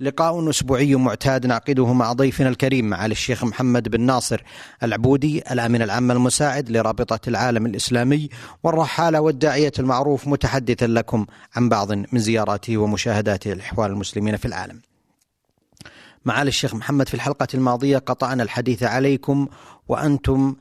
لقاء أسبوعي معتاد نعقده مع ضيفنا الكريم معالي الشيخ محمد بن ناصر العبودي الأمين العام المساعد لرابطة العالم الإسلامي والرحالة والداعية المعروف متحدثا لكم عن بعض من زياراته ومشاهداته لإحوال المسلمين في العالم. معالي الشيخ محمد في الحلقة الماضية قطعنا الحديث عليكم وأنتم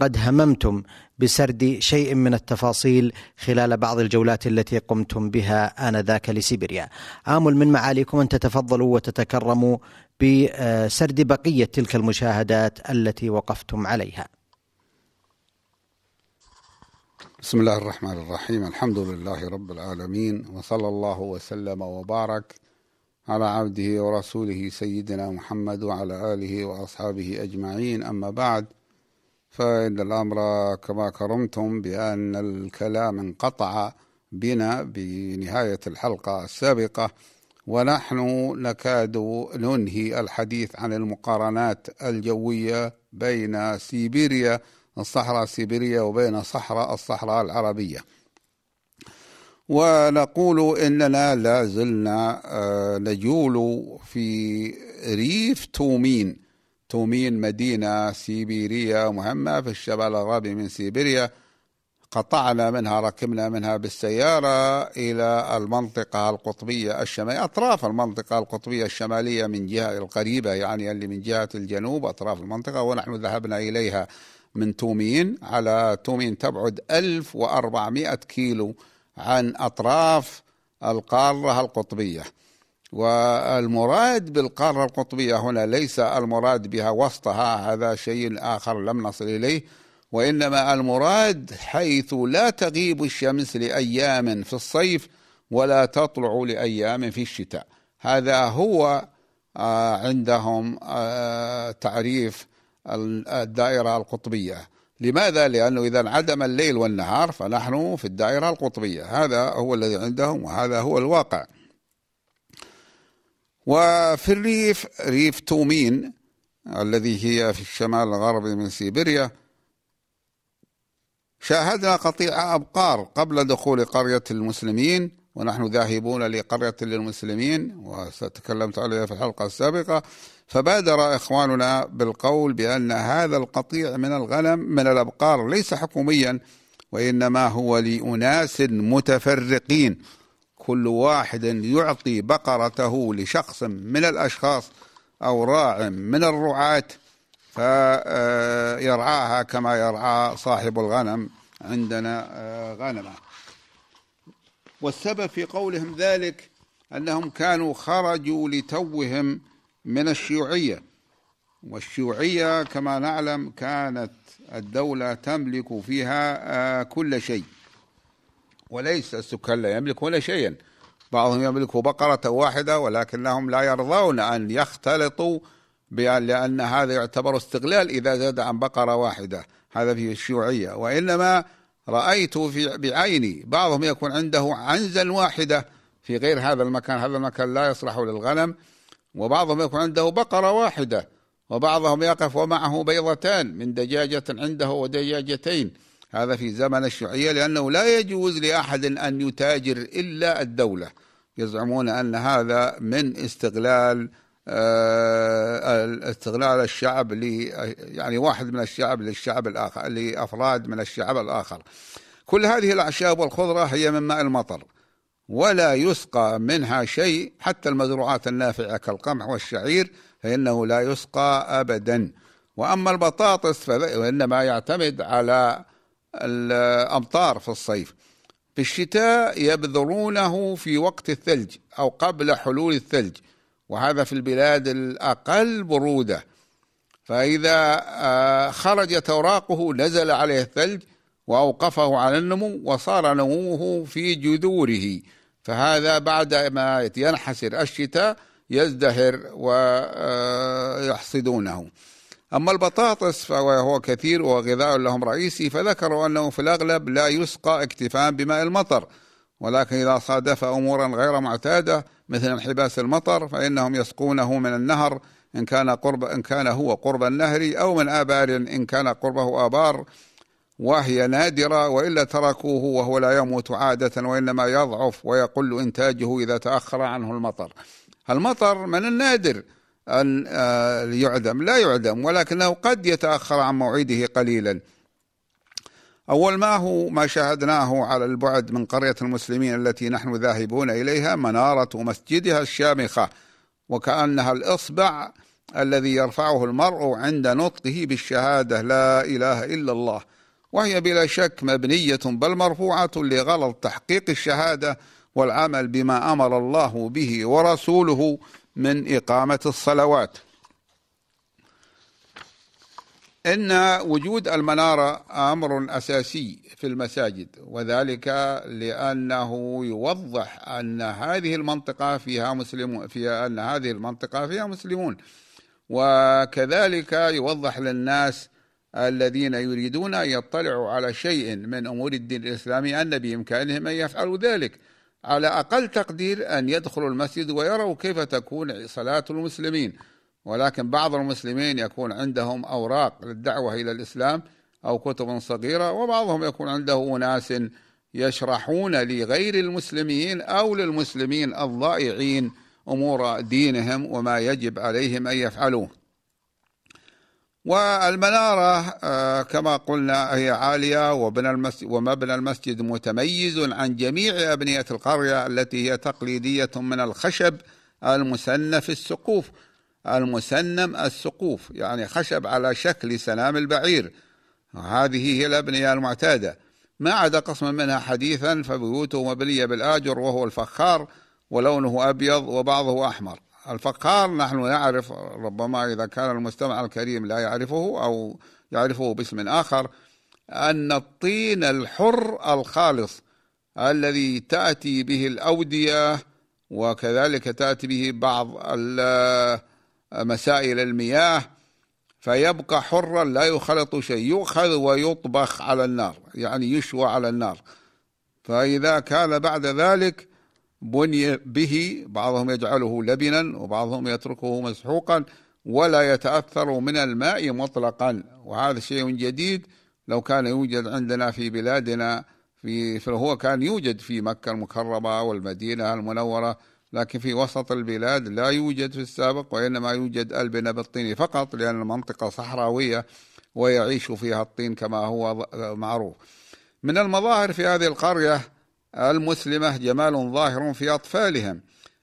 قد هممتم بسرد شيء من التفاصيل خلال بعض الجولات التي قمتم بها آنذاك لسيبيريا. آمل من معاليكم أن تتفضلوا وتتكرموا بسرد بقية تلك المشاهدات التي وقفتم عليها. بسم الله الرحمن الرحيم. الحمد لله رب العالمين وصلى الله وسلم وبارك على عبده ورسوله سيدنا محمد وعلى آله وأصحابه أجمعين. أما بعد فإن الأمر كما كرمتم بأن الكلام انقطع بنا بنهاية الحلقة السابقة ونحن نكاد ننهي الحديث عن المقارنات الجوية بين سيبيريا الصحراء السيبيرية وبين صحراء الصحراء العربية. ونقول إننا لا زلنا نجول في ريف تومين تومين مدينة سيبيرية مهمة في الشمال الغربي من سيبيريا. قطعنا منها ركبنا منها بالسيارة إلى المنطقة القطبية الشمالية أطراف المنطقة القطبية الشمالية من جهة القريبة يعني اللي من جهة الجنوب أطراف المنطقة ونحن ذهبنا إليها من تومين. على تومين تبعد 1400 كيلو عن أطراف القارة القطبية. والمراد بالقارة القطبية هنا ليس المراد بها وسطها هذا شيء آخر لم نصل إليه وإنما المراد حيث لا تغيب الشمس لأيام في الصيف ولا تطلع لأيام في الشتاء. هذا هو عندهم تعريف الدائرة القطبية. لماذا؟ لأنه إذا انعدم الليل والنهار فنحن في الدائرة القطبية. هذا هو الذي عندهم وهذا هو الواقع. وفي الريف ريف تومين الذي هي في الشمال الغربي من سيبيريا شاهدنا قطيع أبقار قبل دخول قرية المسلمين ونحن ذاهبون لقرية للمسلمين وستكلمت عليها في الحلقة السابقة. فبادر إخواننا بالقول بأن هذا القطيع من الغنم من الأبقار ليس حكوميا وإنما هو لأناس متفرقين. كل واحد يعطي بقرته لشخص من الأشخاص أو راع من الرعاة فيرعاها كما يرعى صاحب الغنم عندنا غنمة. والسبب في قولهم ذلك أنهم كانوا خرجوا لتوهم من الشيوعية. والشيوعية كما نعلم كانت الدولة تملك فيها كل شيء. وليس السكان لا يملك ولا شيئا. بعضهم يملك بقرة واحدة ولكنهم لا يرضون أن يختلطوا بأن لأن هذا يعتبر استغلال إذا زاد عن بقرة واحدة. هذا في الشيوعية. وإنما رأيت في بعيني بعضهم يكون عنده عنزا واحدة في غير هذا المكان. هذا المكان لا يصلح للغنم. وبعضهم يكون عنده بقرة واحدة. وبعضهم يقف ومعه بيضتان من دجاجة عنده ودجاجتين. هذا في زمن الشيوعية لأنه لا يجوز لأحد أن يتاجر إلا الدولة. يزعمون أن هذا من استغلال استغلال الشعب ل يعني واحد من الشعب للشعب الآخر لأفراد من الشعب الآخر. كل هذه الأعشاب والخضرة هي من ماء المطر ولا يسقى منها شيء حتى المزروعات النافعة كالقمح والشعير فإنه لا يسقى أبدا. وأما البطاطس فإنما يعتمد على الأمطار في الصيف. في الشتاء يبذرونه في وقت الثلج أو قبل حلول الثلج وهذا في البلاد الأقل برودة. فإذا خرجت أوراقه نزل عليه الثلج وأوقفه على النمو وصار نموه في جذوره. فهذا بعد ما ينحسر الشتاء يزدهر ويحصدونه أما البطاطس فهو كثير وغذاء لهم رئيسي فذكروا أنه في الأغلب لا يسقى اكتفاء بماء المطر ولكن إذا صادف أمورا غير معتادة مثل انحباس المطر فإنهم يسقونه من النهر إن كان قرب إن كان هو قرب النهر أو من آبار إن كان قربه آبار وهي نادرة وإلا تركوه وهو لا يموت عادة وإنما يضعف ويقل إنتاجه إذا تأخر عنه المطر. المطر من النادر أن آه، يعدم. لا يعدم ولكنه قد يتأخر عن موعده قليلا. أول ما هو ما شاهدناه على البعد من قرية المسلمين التي نحن ذاهبون إليها منارة مسجدها الشامخة وكأنها الإصبع الذي يرفعه المرء عند نطقه بالشهادة لا إله إلا الله. وهي بلا شك مبنية بل مرفوعة لغلط تحقيق الشهادة والعمل بما أمر الله به ورسوله. من إقامة الصلوات. إن وجود المنارة أمر أساسي في المساجد وذلك لأنه يوضح أن هذه المنطقة فيها مسلمون فيها أن هذه المنطقة فيها مسلمون. وكذلك يوضح للناس الذين يريدون أن يطلعوا على شيء من أمور الدين الإسلامي أن بإمكانهم أن يفعلوا ذلك. على أقل تقدير أن يدخلوا المسجد ويروا كيف تكون صلاة المسلمين. ولكن بعض المسلمين يكون عندهم أوراق للدعوة إلى الإسلام أو كتب صغيرة وبعضهم يكون عنده أناس يشرحون لغير المسلمين أو للمسلمين الضائعين أمور دينهم وما يجب عليهم أن يفعلوه. والمنارة آه، كما قلنا هي عالية وبنى المسجد ومبنى المسجد متميز عن جميع أبنية القرية التي هي تقليدية من الخشب المسنى في السقوف. المسنم السقوف يعني خشب على شكل سنام البعير. هذه هي الأبنية المعتادة. ما عدا قسم منها حديثا فبيوته مبنية بالآجر وهو الفخار ولونه أبيض وبعضه أحمر. الفخار نحن نعرف ربما إذا كان المستمع الكريم لا يعرفه أو يعرفه باسم آخر أن الطين الحر الخالص الذي تأتي به الأودية وكذلك تأتي به بعض مسائل المياه فيبقى حرا لا يخلط شيء يؤخذ ويطبخ على النار يعني يشوى على النار. فإذا كان بعد ذلك بني به بعضهم يجعله لبنا وبعضهم يتركه مسحوقا ولا يتأثر من الماء مطلقا. وهذا شيء جديد لو كان يوجد عندنا في بلادنا في فهو كان يوجد في مكة المكرمة والمدينة المنورة لكن في وسط البلاد لا يوجد في السابق وإنما يوجد ألبنة بالطين فقط لأن المنطقة صحراوية ويعيش فيها الطين كما هو معروف. من المظاهر في هذه القرية المسلمة جمال ظاهر في أطفالهم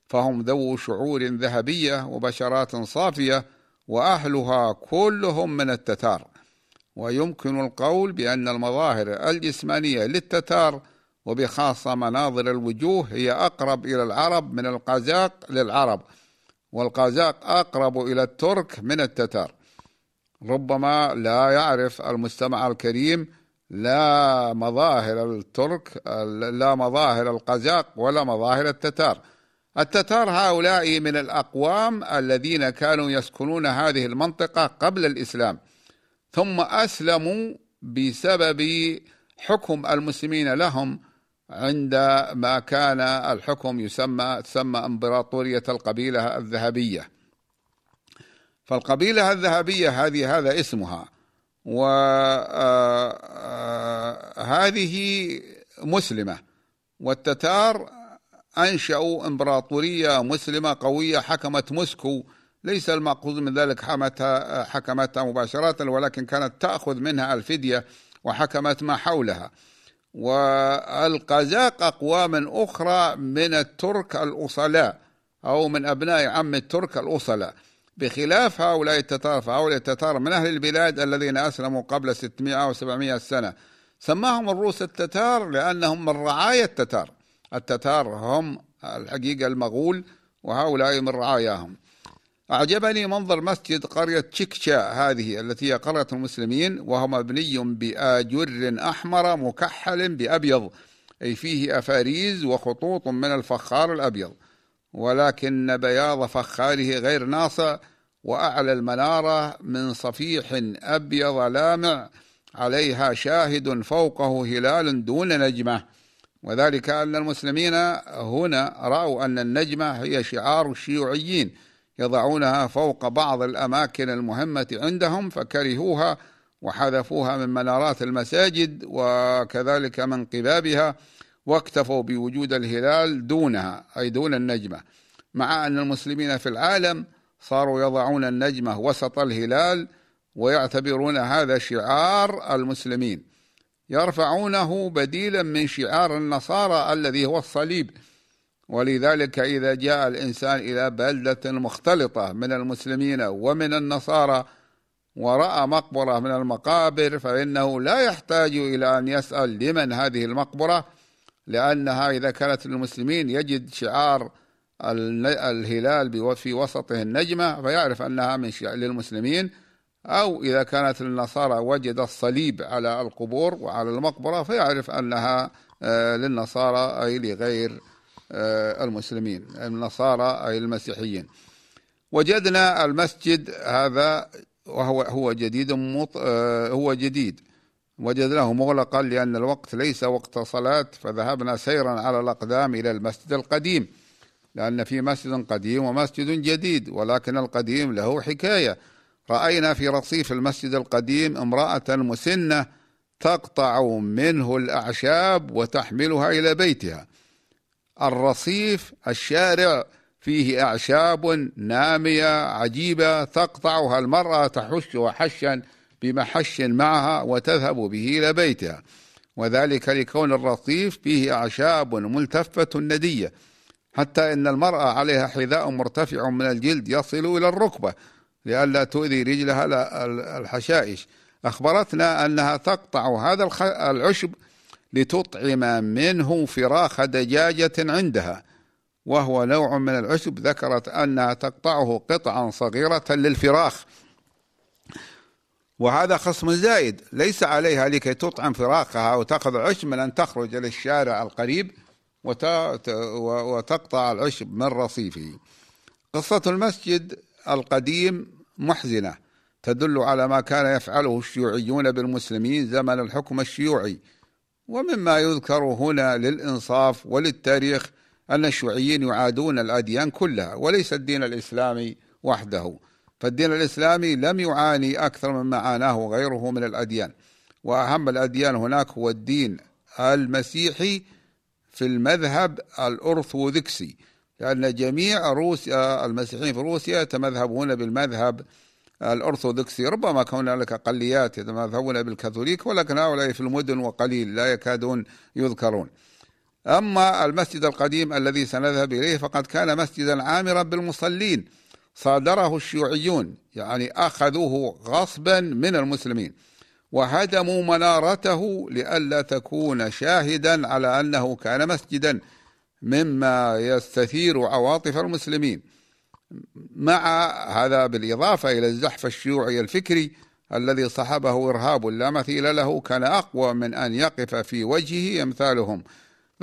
فهم ذو شعور ذهبية وبشرات صافية وأهلها كلهم من التتار. ويمكن القول بأن المظاهر الجسمانية للتتار وبخاصة مناظر الوجوه هي أقرب إلى العرب من القازاق للعرب والقازاق أقرب إلى الترك من التتار. ربما لا يعرف المستمع الكريم لا مظاهر الترك لا مظاهر القزاق ولا مظاهر التتار. التتار هؤلاء من الأقوام الذين كانوا يسكنون هذه المنطقة قبل الإسلام ثم أسلموا بسبب حكم المسلمين لهم عندما كان الحكم يسمى تسمى إمبراطورية القبيلة الذهبية. فالقبيلة الذهبية هذه هذا اسمها. وهذه مسلمة. والتتار أنشأوا إمبراطورية مسلمة قوية حكمت موسكو. ليس المأخوذ من ذلك حكمتها, حكمتها مباشرة ولكن كانت تأخذ منها الفدية وحكمت ما حولها. والقزاق أقوام أخرى من الترك الأصلاء أو من أبناء عم الترك الأصلاء. بخلاف هؤلاء التتار فهؤلاء التتار من أهل البلاد الذين أسلموا قبل 600 أو 700 سنة. سماهم الروس التتار لأنهم من رعايا التتار. التتار هم الحقيقة المغول وهؤلاء من رعاياهم. أعجبني منظر مسجد قرية تشيكشا هذه التي هي قرية المسلمين وهو مبني بآجر أحمر مكحل بأبيض. أي فيه أفاريز وخطوط من الفخار الأبيض. ولكن بياض فخاره غير ناصع وأعلى المنارة من صفيح أبيض لامع عليها شاهد فوقه هلال دون نجمة. وذلك أن المسلمين هنا رأوا أن النجمة هي شعار الشيوعيين يضعونها فوق بعض الأماكن المهمة عندهم فكرهوها وحذفوها من منارات المساجد وكذلك من قبابها. واكتفوا بوجود الهلال دونها أي دون النجمة. مع أن المسلمين في العالم صاروا يضعون النجمة وسط الهلال ويعتبرون هذا شعار المسلمين. يرفعونه بديلا من شعار النصارى الذي هو الصليب. ولذلك إذا جاء الإنسان إلى بلدة مختلطة من المسلمين ومن النصارى ورأى مقبرة من المقابر فإنه لا يحتاج إلى أن يسأل لمن هذه المقبرة لأنها إذا كانت للمسلمين يجد شعار الهلال في وسطه النجمة فيعرف أنها من للمسلمين أو إذا كانت للنصارى وجد الصليب على القبور وعلى المقبرة فيعرف أنها آه، للنصارى أي لغير آه، المسلمين النصارى أي المسيحيين. وجدنا المسجد هذا وهو هو جديد آه، هو جديد. وجدناه مغلقا لأن الوقت ليس وقت صلاة فذهبنا سيرا على الأقدام إلى المسجد القديم لأن في مسجد قديم ومسجد جديد ولكن القديم له حكاية. رأينا في رصيف المسجد القديم امرأة مسنة تقطع منه الأعشاب وتحملها إلى بيتها. الرصيف الشارع فيه أعشاب نامية عجيبة تقطعها المرأة تحشها حشا بمحش معها وتذهب به إلى بيتها. وذلك لكون الرصيف فيه أعشاب ملتفة ندية حتى إن المرأة عليها حذاء مرتفع من الجلد يصل إلى الركبة لئلا تؤذي رجلها الحشائش. أخبرتنا أنها تقطع هذا العشب لتطعم منه فراخ دجاجة عندها. وهو نوع من العشب ذكرت أنها تقطعه قطعا صغيرة للفراخ. وهذا خصم زائد ليس عليها لكي تطعم فراخها وتأخذ عشب من أن تخرج للشارع القريب وتقطع العشب من رصيفه. قصة المسجد القديم محزنة تدل على ما كان يفعله الشيوعيون بالمسلمين زمن الحكم الشيوعي. ومما يذكر هنا للإنصاف وللتاريخ أن الشيوعيين يعادون الأديان كلها وليس الدين الإسلامي وحده. فالدين الإسلامي لم يعاني أكثر مما عاناه غيره من الأديان. وأهم الأديان هناك هو الدين المسيحي في المذهب الأرثوذكسي لأن جميع روسيا المسيحيين في روسيا يتمذهبون بالمذهب الأرثوذكسي. ربما كون هناك أقليات يتمذهبون بالكاثوليك ولكن هؤلاء في المدن وقليل لا يكادون يذكرون. أما المسجد القديم الذي سنذهب إليه فقد كان مسجدا عامرا بالمصلين. صادره الشيوعيون يعني أخذوه غصبا من المسلمين وهدموا منارته لئلا تكون شاهدا على أنه كان مسجدا مما يستثير عواطف المسلمين. مع هذا بالإضافة إلى الزحف الشيوعي الفكري الذي صحبه إرهاب لا مثيل له كان أقوى من أن يقف في وجهه أمثالهم.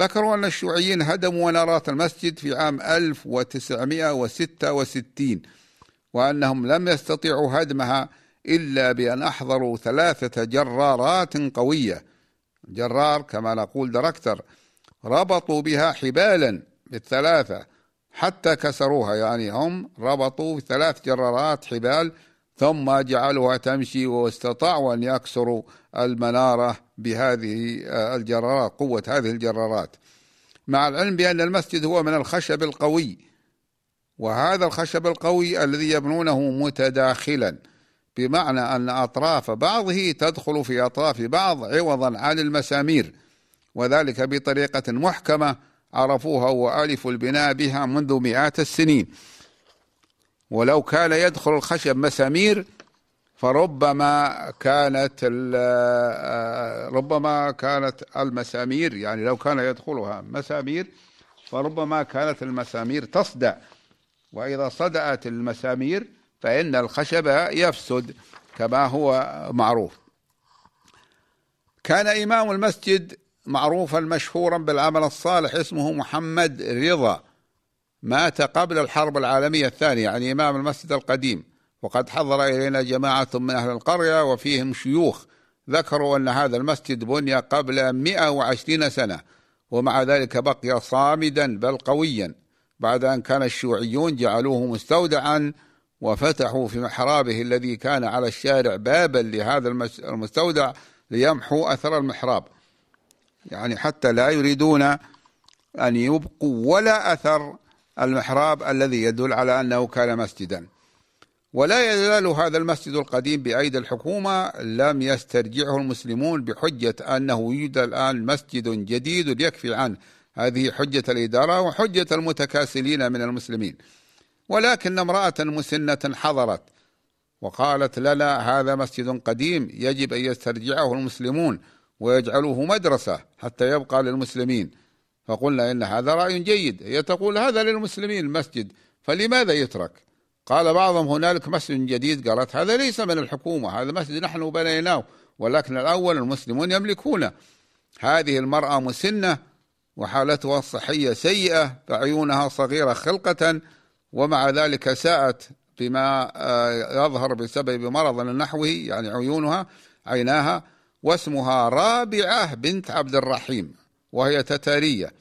ذكروا أن الشيوعيين هدموا منارات المسجد في عام 1966 وأنهم لم يستطيعوا هدمها إلا بأن أحضروا ثلاثة جرارات قوية. جرار كما نقول دركتر ربطوا بها حبالا بالثلاثة حتى كسروها يعني هم ربطوا ثلاث جرارات حبال ثم جعلوها تمشي واستطاعوا أن يكسروا المنارة بهذه الجرارات قوة هذه الجرارات مع العلم بأن المسجد هو من الخشب القوي وهذا الخشب القوي الذي يبنونه متداخلا بمعنى أن أطراف بعضه تدخل في أطراف بعض عوضا عن المسامير وذلك بطريقة محكمة عرفوها وألفوا البناء بها منذ مئات السنين. ولو كان يدخل الخشب مسامير فربما كانت ربما كانت المسامير يعني لو كان يدخلها مسامير فربما كانت المسامير تصدع وإذا صدأت المسامير فإن الخشب يفسد كما هو معروف. كان إمام المسجد معروفا مشهورا بالعمل الصالح اسمه محمد رضا. مات قبل الحرب العالمية الثانية يعني إمام المسجد القديم. وقد حضر إلينا جماعة من أهل القرية وفيهم شيوخ ذكروا أن هذا المسجد بني قبل 120 سنة ومع ذلك بقي صامدا بل قويا بعد أن كان الشيوعيون جعلوه مستودعا وفتحوا في محرابه الذي كان على الشارع بابا لهذا المستودع ليمحوا أثر المحراب. يعني حتى لا يريدون أن يبقوا ولا أثر المحراب الذي يدل على أنه كان مسجدا. ولا يزال هذا المسجد القديم بأيدي الحكومة لم يسترجعه المسلمون بحجة أنه يوجد الآن مسجد جديد يكفي عنه هذه حجة الإدارة وحجة المتكاسلين من المسلمين. ولكن امرأة مسنة حضرت وقالت لنا هذا مسجد قديم يجب أن يسترجعه المسلمون ويجعلوه مدرسة حتى يبقى للمسلمين. فقلنا إن هذا رأي جيد. هي تقول هذا للمسلمين المسجد فلماذا يترك؟ قال بعضهم هنالك مسجد جديد. قالت هذا ليس من الحكومة هذا مسجد نحن بنيناه ولكن الأول المسلمون يملكونه. هذه المرأة مسنة وحالتها الصحية سيئة فعيونها صغيرة خلقة ومع ذلك ساءت بما آه، يظهر بسبب مرض نحوه يعني عيونها عيناها واسمها رابعة بنت عبد الرحيم وهي تتارية.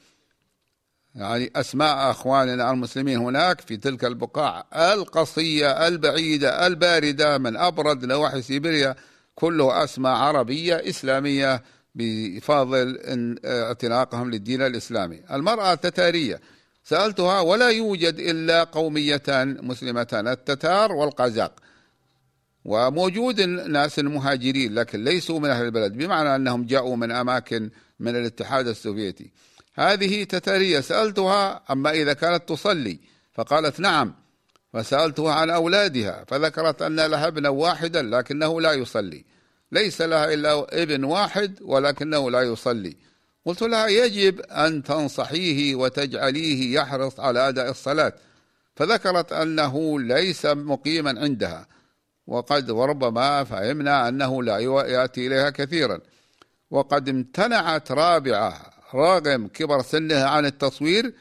يعني أسماء أخواننا المسلمين هناك في تلك البقاع القصية البعيدة الباردة من أبرد نواحي سيبيريا كله أسماء عربية إسلامية بفضل اعتناقهم للدين الإسلامي. المرأة تتارية سألتها ولا يوجد إلا قوميتان مسلمتان التتار والقازاق وموجود الناس المهاجرين لكن ليسوا من أهل البلد بمعنى أنهم جاءوا من أماكن من الاتحاد السوفيتي. هذه تتارية سألتها أما إذا كانت تصلي. فقالت نعم. فسألتها عن أولادها فذكرت أن لها ابنا واحدا لكنه لا يصلي. ليس لها إلا ابن واحد ولكنه لا يصلي. قلت لها يجب أن تنصحيه وتجعليه يحرص على أداء الصلاة. فذكرت أنه ليس مقيما عندها. وقد وربما فهمنا أنه لا يأتي إليها كثيرا. وقد امتنعت رابعة رغم كبر سنها عن التصوير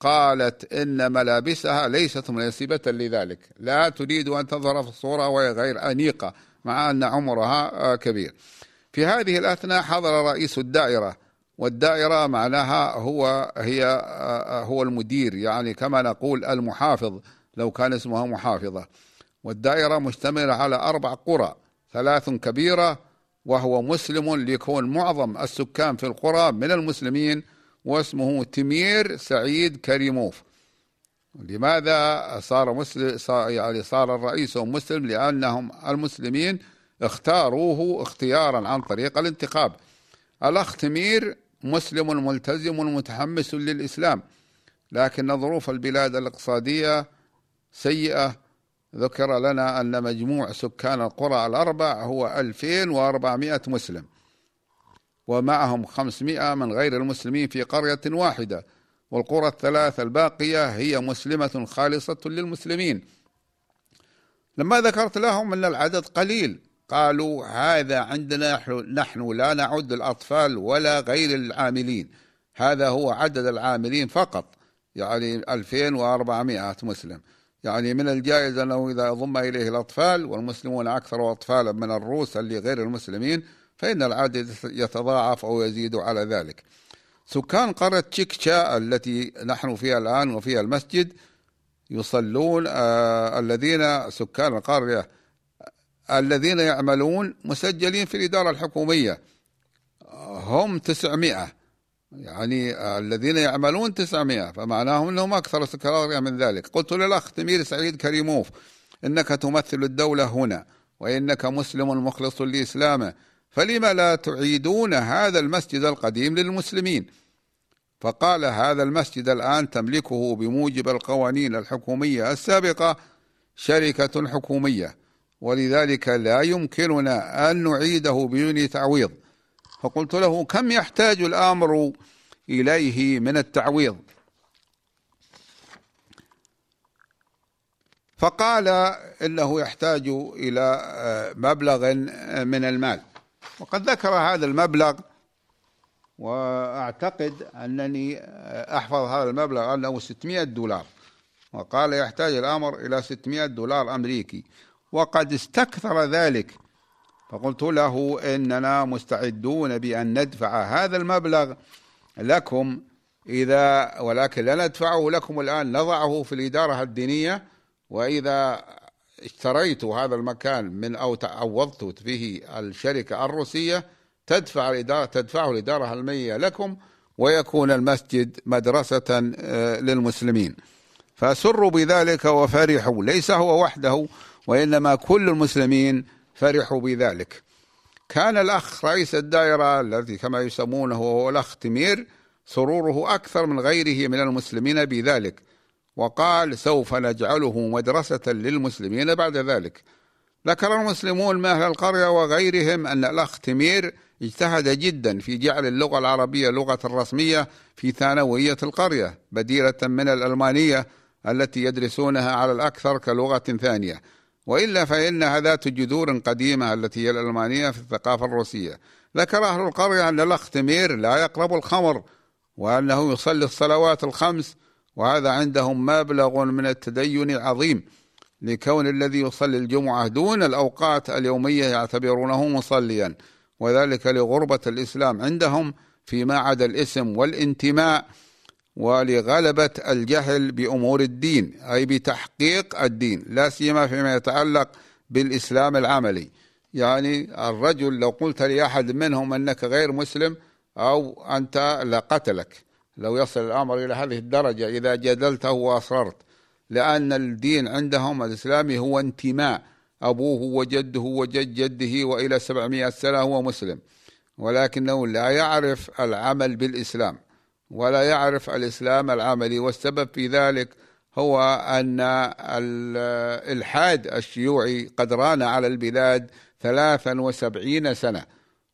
قالت إن ملابسها ليست مناسبة لذلك. لا تريد أن تظهر في الصورة وهي غير أنيقة مع أن عمرها كبير. في هذه الأثناء حضر رئيس الدائرة والدائرة معناها هو هي هو المدير يعني كما نقول المحافظ لو كان اسمها محافظة. والدائرة مشتملة على أربع قرى ثلاث كبيرة وهو مسلم ليكون معظم السكان في القرى من المسلمين واسمه تمير سعيد كريموف. لماذا صار مسلم صار يعني صار الرئيس مسلم؟ لأنهم المسلمين اختاروه اختيارا عن طريق الانتخاب. الأخ تمير مسلم ملتزم متحمس للإسلام لكن ظروف البلاد الإقتصادية سيئة ذكر لنا أن مجموع سكان القرى الأربع هو 2400 مسلم ومعهم 500 من غير المسلمين في قرية واحدة والقرى الثلاث الباقية هي مسلمة خالصة للمسلمين. لما ذكرت لهم أن العدد قليل قالوا هذا عندنا نحن لا نعد الأطفال ولا غير العاملين. هذا هو عدد العاملين فقط يعني 2400 مسلم. يعني من الجائز أنه إذا ضم إليه الأطفال والمسلمون أكثر أطفالا من الروس اللي غير المسلمين فإن العدد يتضاعف أو يزيد على ذلك. سكان قرية تشيكشا التي نحن فيها الآن وفيها المسجد يصلون آه الذين سكان القرية الذين يعملون مسجلين في الإدارة الحكومية. هم تسعمائة. يعني الذين يعملون تسعمائة فمعناهم أنهم أكثر سكرارية من ذلك. قلت للأخ تمير سعيد كريموف إنك تمثل الدولة هنا وإنك مسلم مخلص لإسلامه فلما لا تعيدون هذا المسجد القديم للمسلمين؟ فقال هذا المسجد الآن تملكه بموجب القوانين الحكومية السابقة شركة حكومية ولذلك لا يمكننا أن نعيده بدون تعويض. فقلت له كم يحتاج الأمر إليه من التعويض؟ فقال إنه يحتاج إلى مبلغ من المال. وقد ذكر هذا المبلغ وأعتقد أنني أحفظ هذا المبلغ أنه 600 دولار. وقال يحتاج الأمر إلى 600 دولار أمريكي. وقد استكثر ذلك. فقلت له إننا مستعدون بأن ندفع هذا المبلغ لكم إذا ولكن لا ندفعه لكم الآن نضعه في الإدارة الدينية وإذا اشتريت هذا المكان من أو تعوضت فيه الشركة الروسية تدفع الإدارة تدفعه الإدارة المية لكم ويكون المسجد مدرسة آه، للمسلمين. فسروا بذلك وفرحوا ليس هو وحده وإنما كل المسلمين فرحوا بذلك. كان الأخ رئيس الدائرة الذي كما يسمونه هو الأخ تمير سروره أكثر من غيره من المسلمين بذلك وقال سوف نجعله مدرسة للمسلمين بعد ذلك ذكر المسلمون من أهل القرية وغيرهم أن الأخ تمير اجتهد جدا في جعل اللغة العربية لغة رسمية في ثانوية القرية بديلة من الألمانية التي يدرسونها على الأكثر كلغة ثانية. وإلا فإنها ذات جذور قديمة التي هي الألمانية في الثقافة الروسية. ذكر أهل القرية أن الأخ تمير لا يقرب الخمر وأنه يصلي الصلوات الخمس وهذا عندهم مبلغ من التدين عظيم لكون الذي يصلي الجمعة دون الأوقات اليومية يعتبرونه مصليا. وذلك لغربة الإسلام عندهم فيما عدا الاسم والانتماء ولغلبة الجهل بأمور الدين أي بتحقيق الدين لا سيما فيما يتعلق بالإسلام العملي. يعني الرجل لو قلت لأحد منهم أنك غير مسلم أو أنت لقتلك لو يصل الأمر إلى هذه الدرجة إذا جدلته وأصررت لأن الدين عندهم الإسلامي هو انتماء أبوه وجده وجد جده وإلى سبعمائة سنة هو مسلم. ولكنه لا يعرف العمل بالإسلام. ولا يعرف الإسلام العملي والسبب في ذلك هو أن الإلحاد الشيوعي قد ران على البلاد ثلاثا وسبعين سنة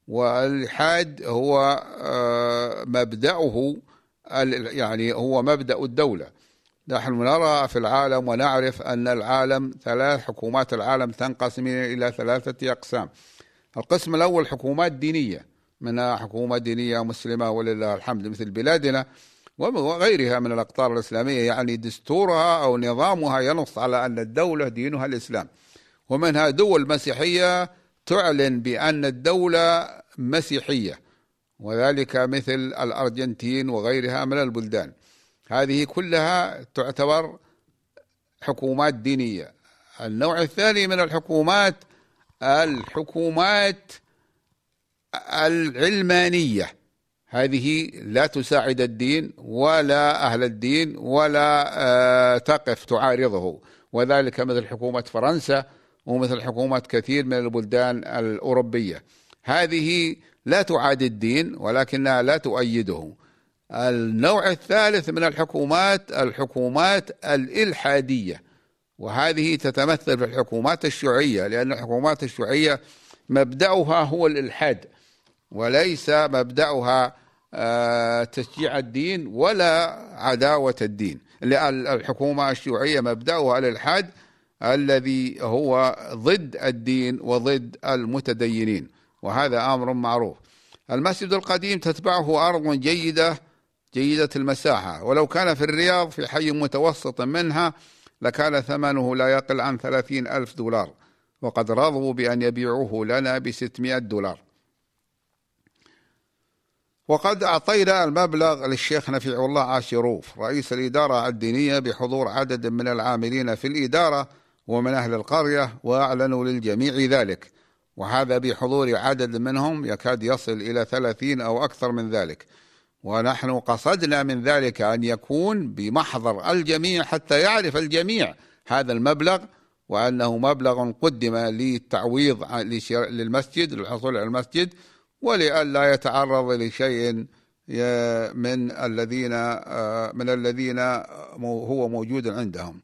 والإلحاد هو آه، مبدأه يعني هو مبدأ الدولة. نحن نرى في العالم ونعرف أن العالم ثلاث حكومات العالم تنقسم إلى ثلاثة أقسام. القسم الأول حكومات دينية. منها حكومة دينية مسلمة ولله الحمد مثل بلادنا وغيرها من الأقطار الإسلامية. يعني دستورها أو نظامها ينص على أن الدولة دينها الإسلام. ومنها دول مسيحية تعلن بأن الدولة مسيحية وذلك مثل الأرجنتين وغيرها من البلدان. هذه كلها تعتبر حكومات دينية. النوع الثاني من الحكومات الحكومات العلمانية. هذه لا تساعد الدين ولا أهل الدين ولا آه، تقف تعارضه. وذلك مثل حكومة فرنسا ومثل حكومة كثير من البلدان الأوروبية. هذه لا تعادي الدين ولكنها لا تؤيده. النوع الثالث من الحكومات الحكومات الإلحادية. وهذه تتمثل في الحكومات الشيوعية لأن الحكومات الشيوعية مبدأها هو الإلحاد. وليس مبدأها آه، تشجيع الدين ولا عداوة الدين. لأن الحكومة الشيوعية مبدأها الإلحاد الذي هو ضد الدين وضد المتدينين وهذا أمر معروف. المسجد القديم تتبعه أرض جيدة جيدة المساحة. ولو كان في الرياض في حي متوسط منها لكان ثمنه لا يقل عن ثلاثين ألف دولار وقد رضوا بأن يبيعوه لنا بستمائة دولار. وقد أعطينا المبلغ للشيخ نفيع الله عاشروف رئيس الإدارة الدينية بحضور عدد من العاملين في الإدارة ومن أهل القرية وأعلنوا للجميع ذلك. وهذا بحضور عدد منهم يكاد يصل إلى ثلاثين أو أكثر من ذلك. ونحن قصدنا من ذلك أن يكون بمحضر الجميع حتى يعرف الجميع هذا المبلغ وأنه مبلغ قدم للتعويض للمسجد للحصول على المسجد ولئلا يتعرض لشيء من الذين من الذين هو موجود عندهم.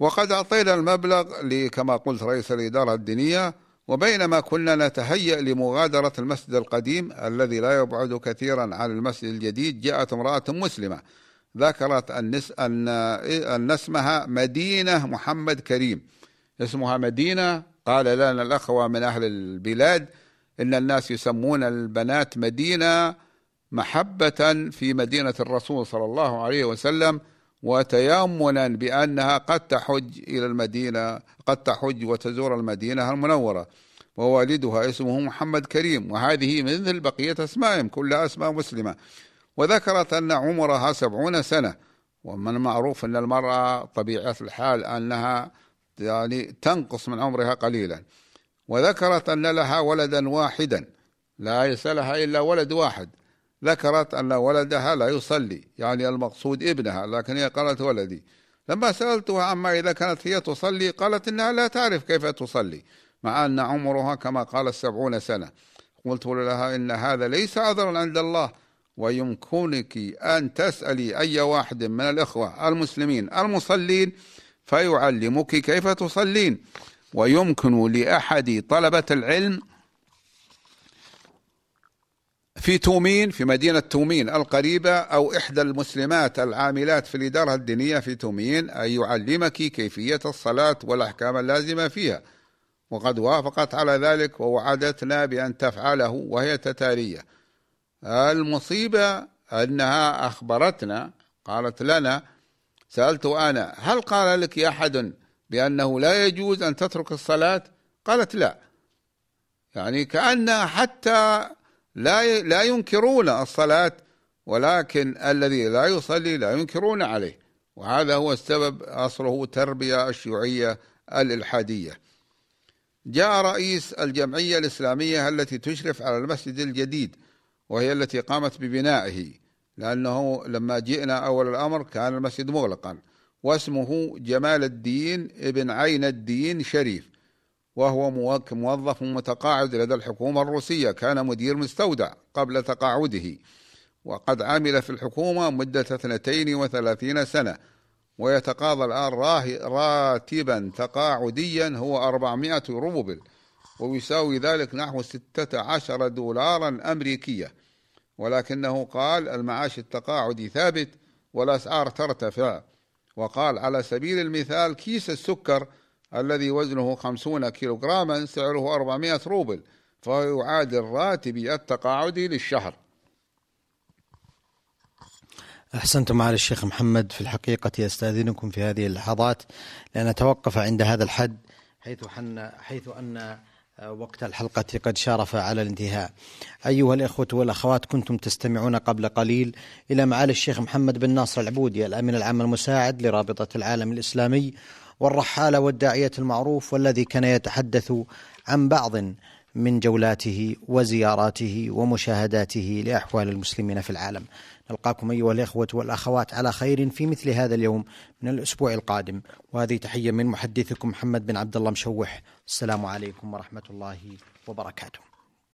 وقد أعطينا المبلغ كما قلت رئيس الإدارة الدينية وبينما كنا نتهيأ لمغادرة المسجد القديم الذي لا يبعد كثيرا عن المسجد الجديد جاءت امرأة مسلمة ذكرت أن أن أن اسمها مدينة محمد كريم. اسمها مدينة قال لنا الأخوة من أهل البلاد إن الناس يسمون البنات مدينة محبة في مدينة الرسول صلى الله عليه وسلم وتيمنا بأنها قد تحج إلى المدينة قد تحج وتزور المدينة المنورة. ووالدها اسمه محمد كريم وهذه مثل بقية أسمائهم كلها أسماء مسلمة. وذكرت أن عمرها سبعون سنة. ومن المعروف أن المرأة طبيعة الحال أنها يعني تنقص من عمرها قليلا. وذكرت أن لها ولدا واحدا. لا يسألها إلا ولد واحد. ذكرت أن ولدها لا يصلي يعني المقصود ابنها لكن هي قالت ولدي. لما سألتها عما إذا كانت هي تصلي قالت إنها لا تعرف كيف تصلي مع أن عمرها كما قال السبعون سنة. قلت لها إن هذا ليس عذرا عند الله ويمكنك أن تسألي أي واحد من الإخوة المسلمين المصلين فيعلمك كيف تصلين. ويمكن لأحد طلبة العلم في تومين في مدينة تومين القريبة أو إحدى المسلمات العاملات في الإدارة الدينية في تومين أن يعلمك كيفية الصلاة والأحكام اللازمة فيها. وقد وافقت على ذلك ووعدتنا بأن تفعله وهي تتارية المصيبة أنها أخبرتنا قالت لنا سألت أنا هل قال لك أحد بأنه لا يجوز أن تترك الصلاة؟ قالت لا. يعني كأنها حتى لا لا ينكرون الصلاة ولكن الذي لا يصلي لا ينكرون عليه. وهذا هو السبب أصله تربية الشيوعية الإلحادية. جاء رئيس الجمعية الإسلامية التي تشرف على المسجد الجديد وهي التي قامت ببنائه لأنه لما جئنا أول الأمر كان المسجد مغلقا. واسمه جمال الدين ابن عين الدين شريف وهو موظف متقاعد لدى الحكومة الروسية كان مدير مستودع قبل تقاعده وقد عمل في الحكومة مدة 32 سنة ويتقاضى الآن راتبا تقاعديا هو 400 روبل ويساوي ذلك نحو 16 دولارا أمريكية. ولكنه قال المعاش التقاعدي ثابت والأسعار ترتفع. وقال على سبيل المثال كيس السكر الذي وزنه خمسون كيلوغراما سعره أربعمائة روبل فهو يعادل راتبي التقاعدي للشهر. أحسنتم معالي الشيخ محمد في الحقيقة أستاذنكم في هذه اللحظات لأن أتوقف عند هذا الحد حيث, حن حيث أن وقت الحلقة قد شارف على الانتهاء. أيها الإخوة والأخوات كنتم تستمعون قبل قليل إلى معالي الشيخ محمد بن ناصر العبودي الأمين العام المساعد لرابطة العالم الإسلامي والرحالة والداعية المعروف والذي كان يتحدث عن بعض من جولاته وزياراته ومشاهداته لأحوال المسلمين في العالم. نلقاكم أيها الإخوة والأخوات على خير في مثل هذا اليوم من الأسبوع القادم. وهذه تحية من محدثكم محمد بن عبد الله مشوح. السلام عليكم ورحمة الله وبركاته.